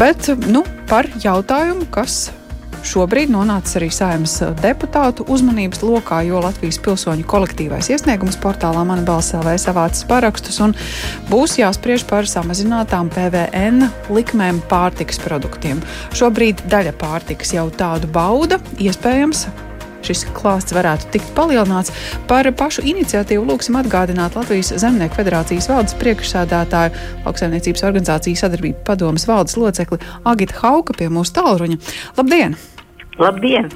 Bet nu, par jautājumu, kas šobrīd nonācis arī saimnes deputātu uzmanības lokā, jo Latvijas pilsoņu kolektīvais iesniegums portālā Mana balss LV savācis parakstus un būs jāspriež par samazinātām PVN likmēm pārtikas produktiem. Šobrīd daļa pārtikas jau tādu bauda, iespējams, šis klāsts varētu tikt palielināts. Par pašu iniciatīvu lūksim atgādināt Latvijas Zemnieku federācijas valdes priekšsādātāju, lauksaimniecības organizācijas sadarbību padomas valdes locekli Agita Hauka pie mūsu tālruņa. Labdien! Labdien!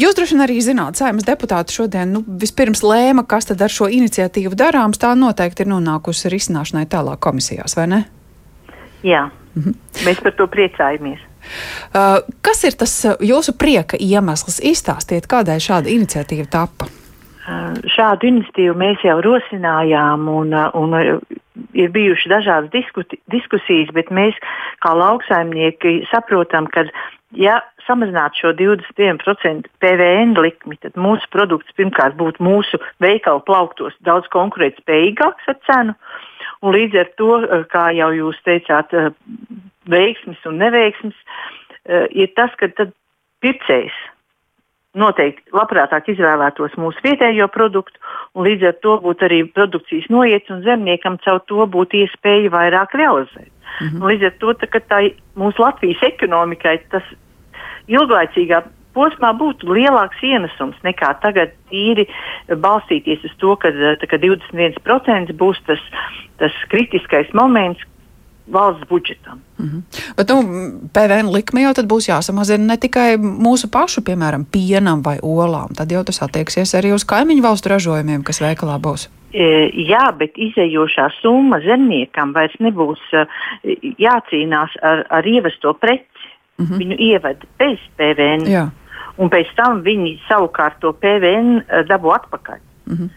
Jūs droši vien arī zināt, saimnes deputāti šodien nu, vispirms lēma, kas tad ar šo iniciatīvu darāms. Tā noteikti ir nonākusi risināšanai tālāk komisijās, vai ne? Jā, mhm. mēs par to priecājamies. Uh, kas ir tas uh, jūsu prieka iemesls? Izstāstiet, kādēļ šāda iniciatīva tappa? Uh, šādu iniciatīvu mēs jau rosinājām, un, un ir bijušas dažādas diskuti, diskusijas, bet mēs, kā lauksaimnieki, saprotam, ka, ja samazinātu šo 21% PVN likmi, tad mūsu produkts pirmkārt būtu mūsu veikalu plauktos daudz konkurētspējīgāks ar cenu. Un līdz ar to, kā jau jūs teicāt, veiksmes un neveiksmes, uh, ir tas, ka pircējs noteikti labprātāk izvēlētos mūsu vietējo produktu, un līdz ar to būtu arī produkcijas noiets, un zemniekam caur to būtu iespēja vairāk realizēt. Mm -hmm. Līdz ar to tā, tā mūsu Latvijas ekonomikai tas ilglaicīgā posmā būtu lielāks ienesums nekā tagad īri balstīties uz to, ka 21% būs tas, tas kritiskais moments, valsts budžetam. Mm -hmm. Bet nu, PVN likme jau būs jāsamazina ne tikai mūsu pašu, piemēram, pienam vai olām. Tad jau tas attieksies arī uz kaimiņu valstu ražojumiem, kas veikalā būs. E, jā, bet izējošā summa zemniekam vairs nebūs e, jācīnās ar, ar ievesto preci. Mm -hmm. Viņu ievada bez PVN, jā. un pēc tam viņi savukārt to PVN e, dabū atpakaļ. Mm -hmm.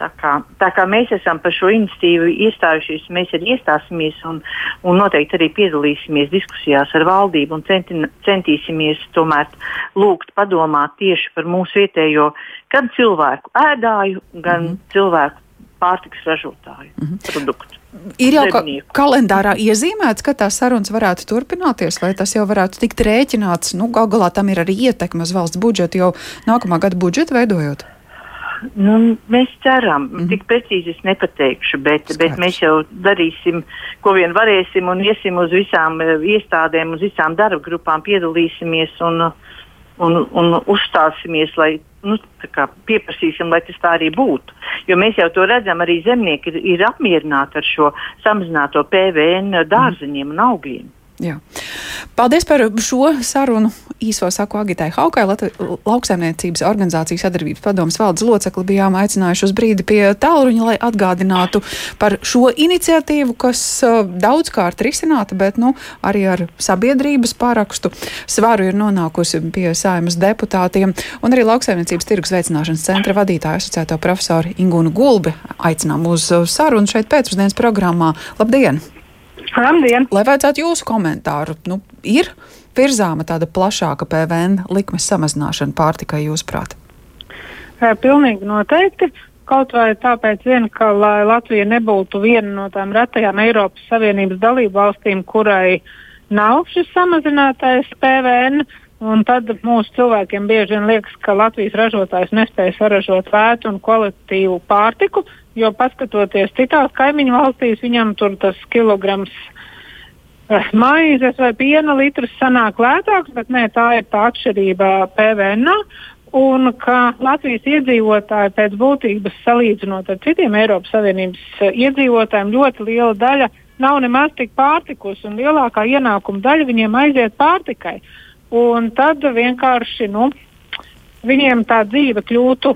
Tā kā, tā kā mēs esam par šo iniciatīvu iestājušies, mēs arī iestāsimies un, un noteikti arī piedalīsimies diskusijās ar valdību un centi, centīsimies tomēr lūgt padomāt tieši par mūsu vietējo gan cilvēku ēdāju, gan mm -hmm. cilvēku pārtiks ražotāju mm -hmm. produktu. Ir jau ka kalendārā iezīmēts, ka tās sarunas varētu turpināties, vai tas jau varētu tikt rēķināts. Nu, Galu galā tam ir arī ietekme uz valsts budžetu jau nākamā gada budžetu veidojot. Nu, mēs ceram, mm -hmm. tik precīzi es nepateikšu, bet, Skats. bet mēs jau darīsim, ko vien varēsim, un iesim uz visām uh, iestādēm, uz visām darba grupām, piedalīsimies un, un, un uzstāsimies, lai nu, pieprasīsim, lai tas tā arī būtu. Jo mēs jau to redzam, arī zemnieki ir, ir apmierināti ar šo samazināto PVN dārzeņiem un augļiem. Jā. Paldies par šo sarunu. Īso saku Agitai Haukai, lauksaimniecības organizācijas sadarbības padomas valdes locekli bijām aicinājuši uz brīdi pie tālruņa, lai atgādinātu par šo iniciatīvu, kas uh, daudzkārt risināta, bet nu, arī ar sabiedrības parakstu svaru ir nonākusi pie saimas deputātiem. Un arī lauksaimniecības tirgus veicināšanas centra vadītāja asociēto profesoru Ingūnu Gulbi aicinām uz sarunu šeit pēcpusdienas programmā. Labdien! Labdien! Lai vajadzētu jūsu komentāru, nu, ir virzāma tāda plašāka PVN likmes samazināšana pārtikai, jūsuprāt? Pilnīgi noteikti. Kaut vai tāpēc, vien, ka Latvija nebūtu viena no tām retajām Eiropas Savienības dalību valstīm, kurai nav šis samazinātais PVN, un tad mūsu cilvēkiem bieži vien liekas, ka Latvijas ražotājs nespēja saražot vētu un kvalitīvu pārtiku, Jo paskatoties citās kaimiņu valstīs, viņam tur tas kilograms uh, maizes vai piena litrs sanāk lētāks, bet nē, tā ir tā atšķirība PVN. Un ka Latvijas iedzīvotāji pēc būtības salīdzinot ar citiem Eiropas Savienības uh, iedzīvotājiem ļoti liela daļa nav nemaz tik pārtikus, un lielākā ienākuma daļa viņiem aiziet pārtikai. Un tad vienkārši nu, viņiem tā dzīve kļūtu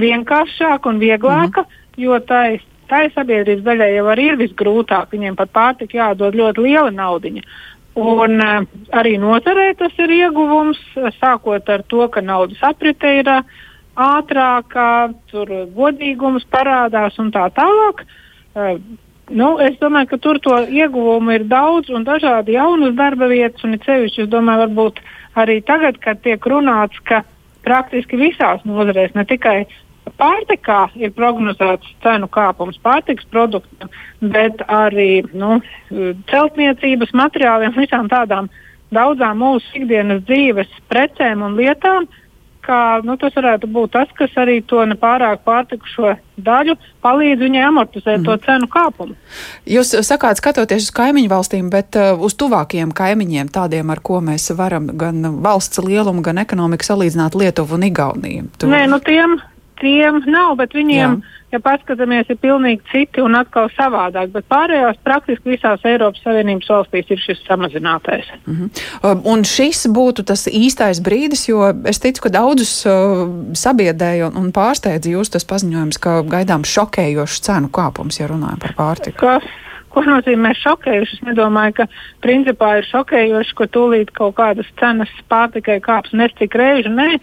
vienkāršāka un vieglāka. Mm -hmm jo tai, tai sabiedrības daļai jau ir visgrūtāk. Viņiem pat pārtika jādod ļoti liela naudiņa. Un uh, arī nozarē tas ir ieguvums, sākot ar to, ka naudas aprite ir uh, ātrākā, tur godīgums parādās un tā tālāk. Uh, nu, es domāju, ka tur to ieguvumu ir daudz un dažādi jaunas darba vietas, un it sevišķi, es domāju, varbūt arī tagad, kad tiek runāts, ka praktiski visās nozarēs, ne tikai pārtikā ir prognozēts cenu kāpums pārtiks produktiem, bet arī nu, celtniecības materiāliem, visām tādām daudzām mūsu ikdienas dzīves precēm un lietām. Kā, nu, tas varētu būt tas, kas arī to nepārāk pārtikušo daļu palīdz viņai amortizēt mm. to mhm. cenu kāpumu. Jūs sakāt, skatoties uz kaimiņu valstīm, bet uh, uz tuvākiem kaimiņiem, tādiem, ar ko mēs varam gan valsts lielumu, gan ekonomiku salīdzināt Lietuvu un Igauniju? Tu... Nē, nu tiem tiem nav, bet viņiem, Jā. ja paskatāmies, ir pilnīgi citi un atkal savādāk. Bet pārējās praktiski visās Eiropas Savienības valstīs ir šis samazinātais. Mm -hmm. Un šis būtu tas īstais brīdis, jo es ticu, ka daudzus uh, sabiedrēja un, un pārsteidza jūs tas paziņojums, ka gaidām šokējošs cenu kāpums, ja runājam par pārtiku. Kas? Ko nozīmē šokējuši? Es nedomāju, ka principā ir šokējoši, ka tūlīt kaut kādas cenas pārtikai kāps nes cik reizi. Nē,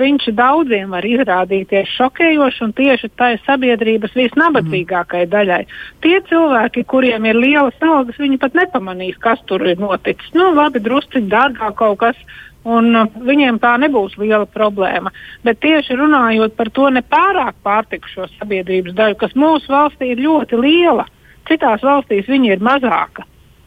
viņš daudziem var izrādīties šokējoši un tieši tai sabiedrības visnabadzīgākajai daļai. Tie cilvēki, kuriem ir lielas algas, viņi pat nepamanīs, kas tur ir noticis. Nu, labi, drusciņi dārgāk kaut kas. Un viņiem tā nebūs liela problēma. Bet tieši runājot par to nepārāk pārtikušo sabiedrības daļu, kas mūsu valstī ir ļoti liela, uh, Citās valstīs viņa ir mazāka.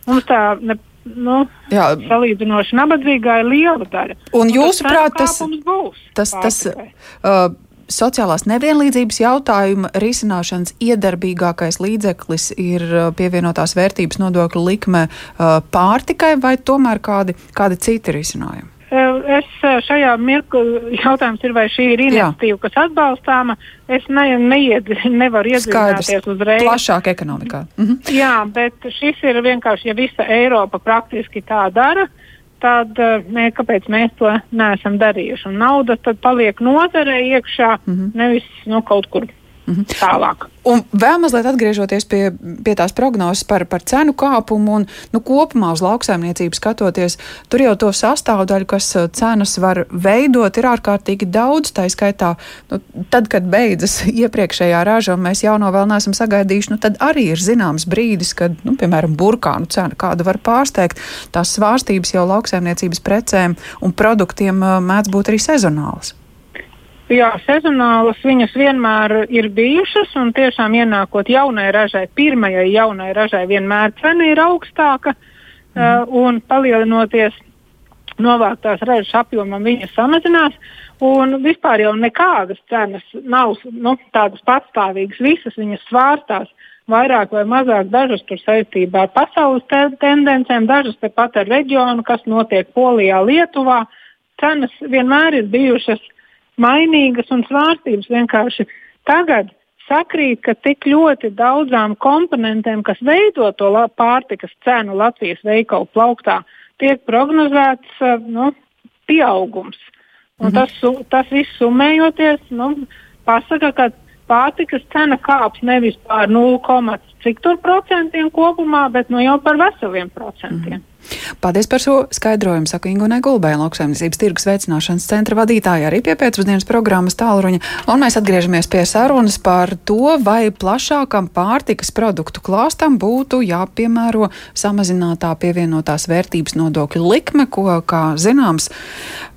Mums tā ne, nu, Jā. salīdzinoši nabadzīgā ir liela daļa. Un, un jūsuprāt, tas būs? Tas, tas, uh, sociālās nevienlīdzības jautājuma risināšanas iedarbīgākais līdzeklis ir uh, pievienotās vērtības nodokļu likme uh, pārtikai vai tomēr kādi, kādi citi risinājumi? Es šajā mirklī jautājums ir, vai šī ir iniciatīva, kas atbalstāma. Es ne, neied, nevaru iedziļināties uzreiz. Plašāk ekonomikā. Mhm. Jā, bet šis ir vienkārši, ja visa Eiropa praktiski tā dara, tad mē, kāpēc mēs to neesam darījuši? Un nauda tad paliek nozarei iekšā, mhm. nevis nu, kaut kur Mhm. Tālāk. Un vēl mazliet atgriežoties pie, pie tās prognozes par, par cenu kāpumu un nu, kopumā uz lauksaimniecību skatoties, tur jau to sastāvdaļu, kas uh, cenas var veidot, ir ārkārtīgi daudz. Tā skaitā, nu, tad, kad beidzas iepriekšējā raža un mēs jauno vēl neesam sagaidījuši, nu, tad arī ir zināms brīdis, kad, nu, piemēram, burkānu cena kādu var pārsteigt. Tās svārstības jau lauksaimniecības precēm un produktiem uh, mēdz būt arī sezonālas. Jā, sezonālas viņas vienmēr ir bijušas, un tiešām ienākot jaunai ražai, pirmajai jaunai ražai, vienmēr cena ir augstāka, mm. uh, un palielinoties novāktās ražas apjomam, viņas samazinās. Un vispār jau nekādas cenas nav nu, tādas patstāvīgas, visas viņas svārstās. Vairāk vai mazāk dažas tur saistībā ar pasaules te tendencēm, dažas tepat ar reģionu, kas notiek Polijā, Lietuvā. Cenas vienmēr ir bijušas mainīgas un svārstības vienkārši tagad sakrīt, ka tik ļoti daudzām komponentēm, kas veido to pārtikas cenu Latvijas veikalu plauktā, tiek prognozēts uh, nu, pieaugums. Un mhm. tas, tas viss summējoties, nu, pasaka, ka pārtikas cena kāps nevis pār 0, cik tur procentiem kopumā, bet nu, jau par veseliem procentiem. Mhm. Paldies par šo skaidrojumu, saka Ingunai Gulbē, lauksaimniecības tirgus veicināšanas centra vadītāja arī pie pēcpusdienas programmas tālruņa. Un mēs atgriežamies pie sarunas par to, vai plašākam pārtikas produktu klāstam būtu jāpiemēro samazinātā pievienotās vērtības nodokļu likme, ko, kā zināms,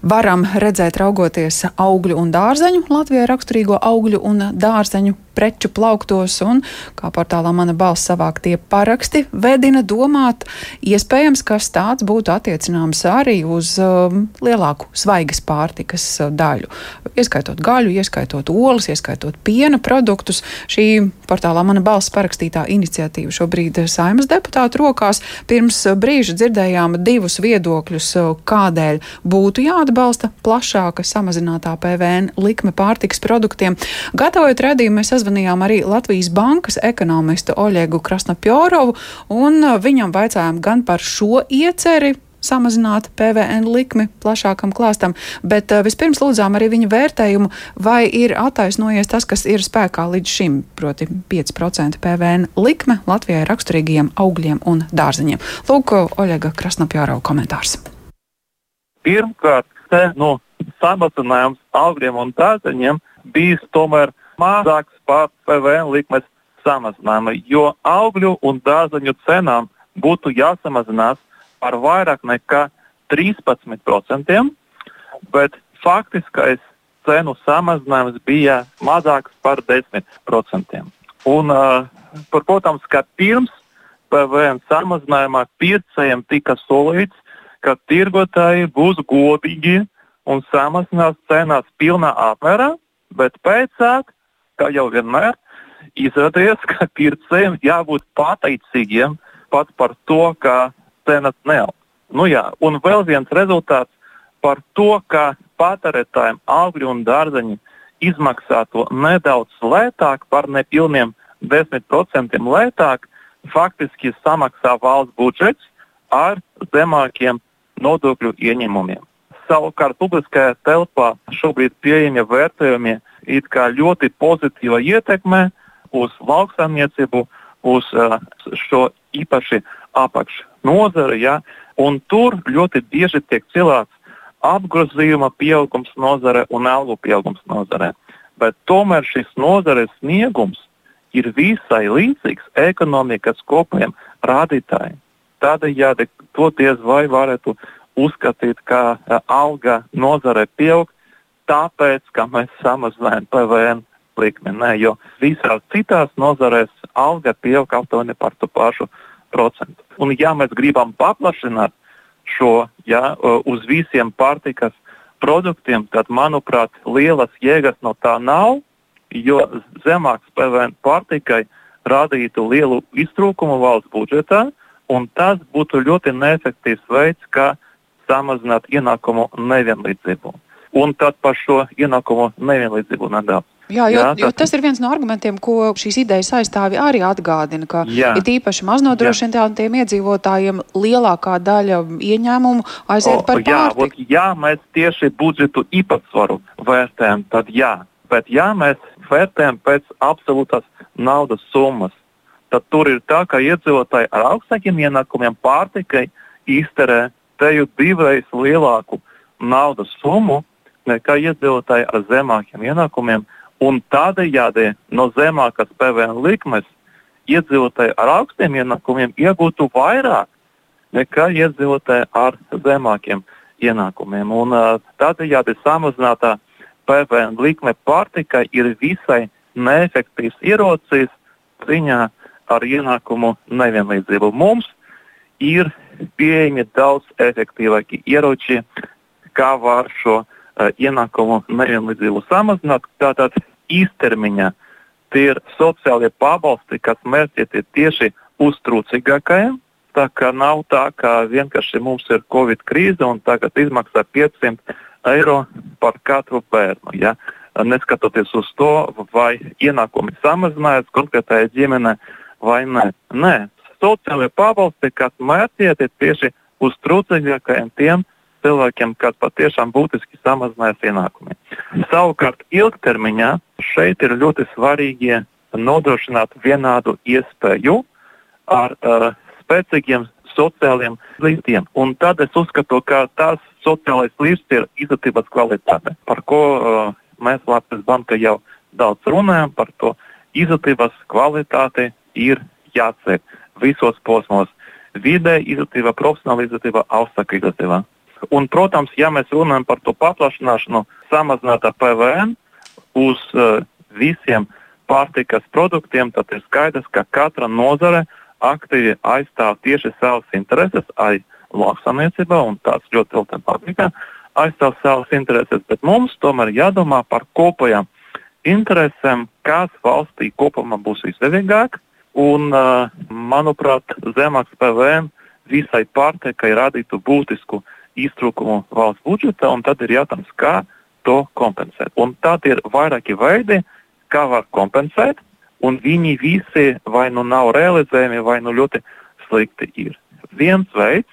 varam redzēt raugoties augļu un dārzeņu, Latvijai raksturīgo augļu un dārzeņu preču plauktos, un kā portālā mana balss savāktie paraksti vedina domāt, iespējams, kas tāds būtu attiecināms arī uz um, lielāku svaigas pārtikas uh, daļu. Ieskaitot gaļu, ieskaitot olas, ieskaitot piena produktus. Šī portālā mana balss parakstītā iniciatīva šobrīd saimas deputātu rokās. Pirms brīža dzirdējām divus viedokļus, kādēļ būtu jāatbalsta plašāka samazinātā PVN likme pārtikas produktiem. Gatavojot redzējumu, mēs sazvanījām arī Latvijas bankas ekonomistu Oļegu Krasnapjorovu, un viņam vaicājām gan par šo ieceri, samazināt PVN likmi plašākam klāstam, bet uh, vispirms lūdzām arī viņa vērtējumu, vai ir attaisnojies tas, kas ir spēkā līdz šim, proti 5% PVN likme Latvijai raksturīgajiem augļiem un dārzeņiem. Lūk, Oļega Krasnapjārau komentārs. Pirmkārt, te, nu, samazinājums augļiem un dārzeņiem bijis tomēr mazāks par PVN likmes samazinājumu, jo augļu un dārzeņu cenām būtu jāsamazinās par vairāk nekā 13%, bet faktiskais cenu samazinājums bija mazāks par 10%. Un, par, protams, ka pirms PVN samazinājumā pircējiem tika solīts, ka tirgotāji būs godīgi un samazinās cenas pilnā apmērā, bet pēcāk, kā jau vienmēr, izrādījās, ka pircējiem jābūt pateicīgiem pat par to, ka cenas neaug. Nu, jā, un vēl viens rezultāts par to, ka patērētājiem augļi un dārzeņi izmaksā to nedaudz lētāk, par nepilniem 10% lētāk, faktiski samaksā valsts budžets ar zemākiem nodokļu ieņēmumiem. Savukārt publiskajā telpā šobrīd pieejamie vērtējumi ir ļoti pozitīva ietekme uz lauksaimniecību, uz uh, šo īpaši apakšnodari. Ja, un tur ļoti bieži tiek cilāts apgrozījuma pieaugums nozare un algu pieaugums nozare. Bet tomēr šis nozares sniegums ir visai līdzīgs ekonomikas kopējiem rādītājiem. Tādējādi to diez vai varētu uzskatīt, ka alga nozare pieaug tāpēc, ka mēs samazinājām PVN likmi. Nē, jo visās citās nozarēs alga pieaug aptuveni par to pašu procentu. Un, ja mēs gribam paplašināt šo ja, uz visiem pārtikas produktiem, tad, manuprāt, lielas jēgas no tā nav, jo zemāks PVN pārtikai radītu lielu iztrūkumu valsts budžetā, un tas būtu ļoti neefektīvs veids, kā samazināt ienākumu nevienlīdzību. Un tad par šo ienākumu nevienlīdzību nedaudz. Jā, jo, jā, jo tas ir viens no argumentiem, ko šīs idejas aizstāvi arī atgādina, ka jā, ir īpaši maznodrošinātiem iedzīvotājiem lielākā daļa ieņēmumu aiziet o, par jā, ot, ja mēs tieši budžetu īpatsvaru vērtējam, tad jā, bet ja mēs vērtējam pēc absolūtās naudas summas, tad tur ir tā, ka iedzīvotāji ar augstākiem ienākumiem pārtikai izterē teju divreiz lielāku naudas summu nekā iedzīvotāji ar zemākiem ienākumiem un tādējādi no zemākas PVN likmes iedzīvotāji ar augstiem ienākumiem iegūtu vairāk nekā iedzīvotāji ar zemākiem ienākumiem. Un, tādējādi samazinātā PVN likme pārtikai ir visai neefektīvs ierocis ziņā ar ienākumu nevienlīdzību. Mums ir pieejami daudz efektīvāki ieroči, kā var šo uh, ienākumu nevienlīdzību samazināt. Tātad īstermiņā tie ir sociālie pabalsti, kas mērķieti tieši uz trūcīgākajiem. Tā kā nav tā, ka vienkārši mums ir Covid krīze un tagad izmaksā 500 eiro par katru bērnu. Ja? Neskatoties uz to, vai ienākumi samazinājās konkrētajai ģimenei vai nē. Nē, sociālajie pabalsti, kas mērķieti tieši uz trūcīgākajiem, tiem cilvēkiem, kas patiešām būtiski samazinājās ienākumi. Savukārt ilgtermiņā šeit ir ļoti svarīgi nodrošināt vienādu iespēju ar uh, spēcīgiem sociāliem līdzekļiem. Tad es uzskatu, ka tās sociālais līdzsvars ir izglītības kvalitāte, par ko uh, mēs Latvijas Banka jau daudz runājam. Par to izglītības kvalitāte ir jāceļ visos posmos - vidē izglītība, profesionāla izglītība, augstāka izglītība. Un, protams, ja mēs runājam par to paplašināšanu, samazinātā PVN uz uh, visiem pārtikas produktiem, tad ir skaidrs, ka katra nozare aktīvi aizstāv tieši savas intereses, arī lauksaimniecībā, un tāds ļoti ilgi patīkā aizstāv savas intereses. Bet mums tomēr jādomā par kopējām interesēm, kas valstī kopumā būs izdevīgāk. Un, uh, manuprāt, zemāks PVN visai pārtikai radītu būtisku uh, iztrūkumu valsts budžetā, un tad ir jautājums, kā to kompensēt. Un tad ir vairāki veidi, kā var kompensēt, un viņi visi vai nu nav realizējami, vai nu ļoti slikti ir. Viens veids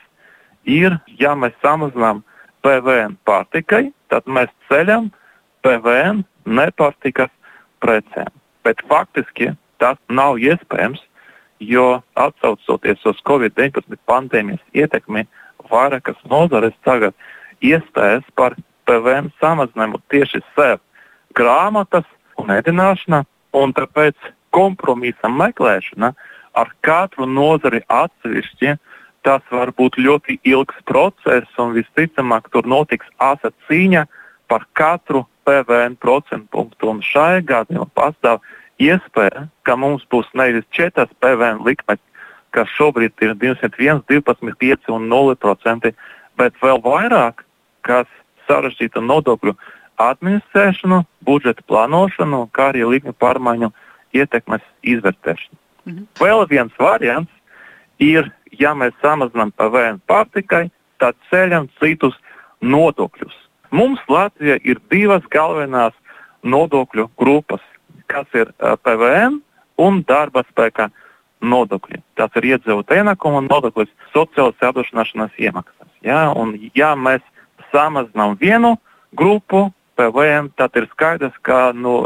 ir, ja mēs samazinām PVN pārtikai, tad mēs ceļam PVN nepārtikas precēm. Bet faktiski tas nav iespējams, jo atsaucoties uz Covid-19 pandēmijas ietekmi, vairākas nozares tagad iestājas par PVN samazinājumu tieši sev grāmatas un ēdināšana, un tāpēc kompromisa meklēšana ar katru nozari atsevišķi. Tas var būt ļoti ilgs process, un visticamāk, tur notiks asa cīņa par katru PVN procentu punktu. Un šai gadījumā pastāv iespēja, ka mums būs nevis 4 PVN likmes, kas šobrīd ir 201, 12, 5 un 0%, bet vēl vairāk, kas sarežģīta nodokļu administrēšanu, budžeta plānošanu, kā arī likuma pārmaiņu ietekmes izvērtēšanu. Mhm. Vēl viens variants ir, ja mēs samazinām PVN pārtikai, tad ceļam citus nodokļus. Mums Latvijā ir divas galvenās nodokļu grupas, kas ir PVN un darba spēka nodokļi. Tas ir iedzīvotāja ienākuma nodoklis, sociālās apdrošināšanas iemaksas. Ja? Un, ja mēs samazinām vienu grupu, PVN, tad ir skaidrs, ka nu,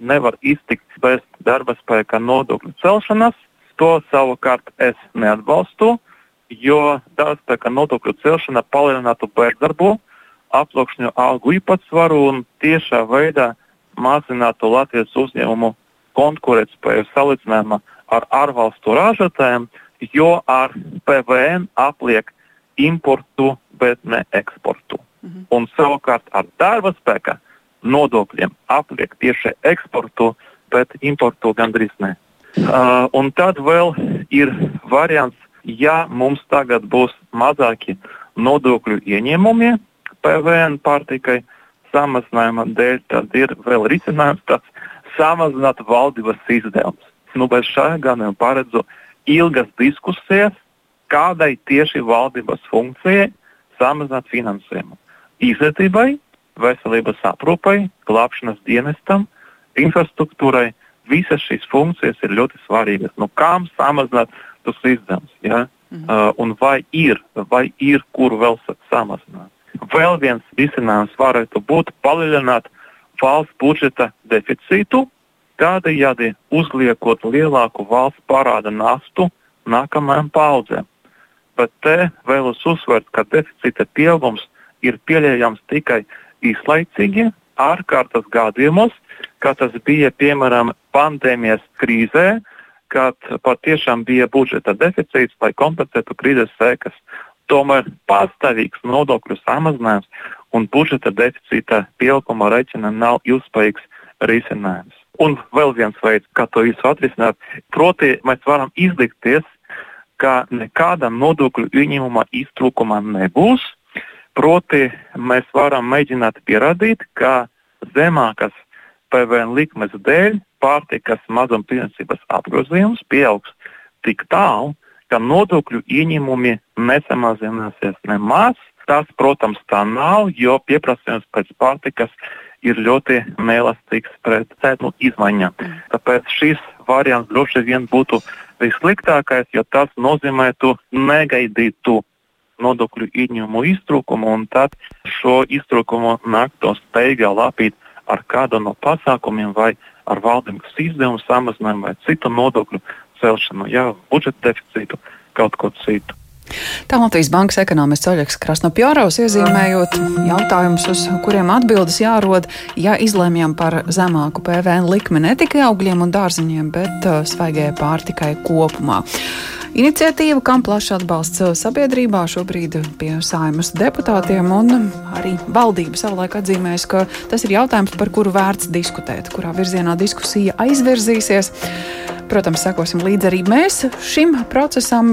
nevar iztikt bez darba spēka nodokļu celšanas. To savukārt es neatbalstu, jo darba spēka nodokļu celšana palielinātu bezdarbu, aploksņu algu īpatsvaru un tiešā veidā mazinātu Latvijas uzņēmumu konkurētspēju salīdzinājumā ar ārvalstu ražotājiem, jo ar PVN apliek importu, bet ne eksportu. Mhm. Un savukārt ar darba spēka nodokļiem apliek tieši eksportu, bet importu gandrīz ne. Uh, un tad vēl ir variants, ja mums tagad būs mazāki nodokļu ieņēmumi PVN pārtikai samazinājuma dēļ, tad ir vēl risinājums tāds samazināt valdības izdevumus. Nu, bez šā gadījuma paredzu ilgas diskusijas, kādai tieši valdības funkcijai samazināt finansējumu izglītībai, veselības aprūpai, glābšanas dienestam, infrastruktūrai. Visas šīs funkcijas ir ļoti svarīgas. Nu, kām samazināt tos izdevumus? Ja? Mhm. Uh, un vai ir, vai ir, kur vēl samazināt? Vēl viens risinājums varētu būt palielināt valsts budžeta deficītu, tādējādi uzliekot lielāku valsts parāda nastu nākamajām paudzēm. Bet te vēlos uzsvērt, ka deficīta pieaugums ir pieļaujams tikai īslaicīgi, ārkārtas gadījumos, kā tas bija piemēram pandēmijas krīzē, kad patiešām bija budžeta deficīts, lai kompensētu krīzes sekas. Tomēr pastāvīgs nodokļu samazinājums un budžeta deficīta pieauguma rēķina nav ilgspējīgs risinājums. Un vēl viens veids, kā to visu atrisināt, proti, mēs varam izlikties, ka nekāda nodokļu ieņēmuma iztrūkuma nebūs, Proti, mēs varam mēģināt pierādīt, ka zemākas PVN likmes dēļ pārtikas mazumtirdzniecības apgrozījums pieaugs tik tālu, ka nodokļu ieņēmumi nesamazināsies nemaz. Tas, protams, tā nav, jo pieprasījums pēc pārtikas ir ļoti neelastīgs pret cenu izmaiņām. Tāpēc šis variants droši vien būtu vissliktākais, jo tas nozīmētu negaidītu nodokļu ieņēmumu iztrūkumu, un tad šo iztrūkumu nāktos steigā lapīt ar kādu no pasākumiem vai ar valdības izdevumu samazinājumu vai citu nodokļu celšanu, jā, budžeta deficītu, kaut ko citu. Tā Latvijas Bankas ekonomists Oļegs Krasnopjāraus iezīmējot jautājumus, uz kuriem atbildes jārod, ja izlēmjam par zemāku PVN likmi ne tikai augļiem un dārziņiem, bet uh, svaigajai pārtikai kopumā. Iniciatīva, kam plašs atbalsts sabiedrībā, šobrīd pie saimas deputātiem un arī valdība savulaik atzīmēs, ka tas ir jautājums, par kuru vērts diskutēt, kurā virzienā diskusija aizvirzīsies. Protams, sekosim līdzi arī mēs šim procesam,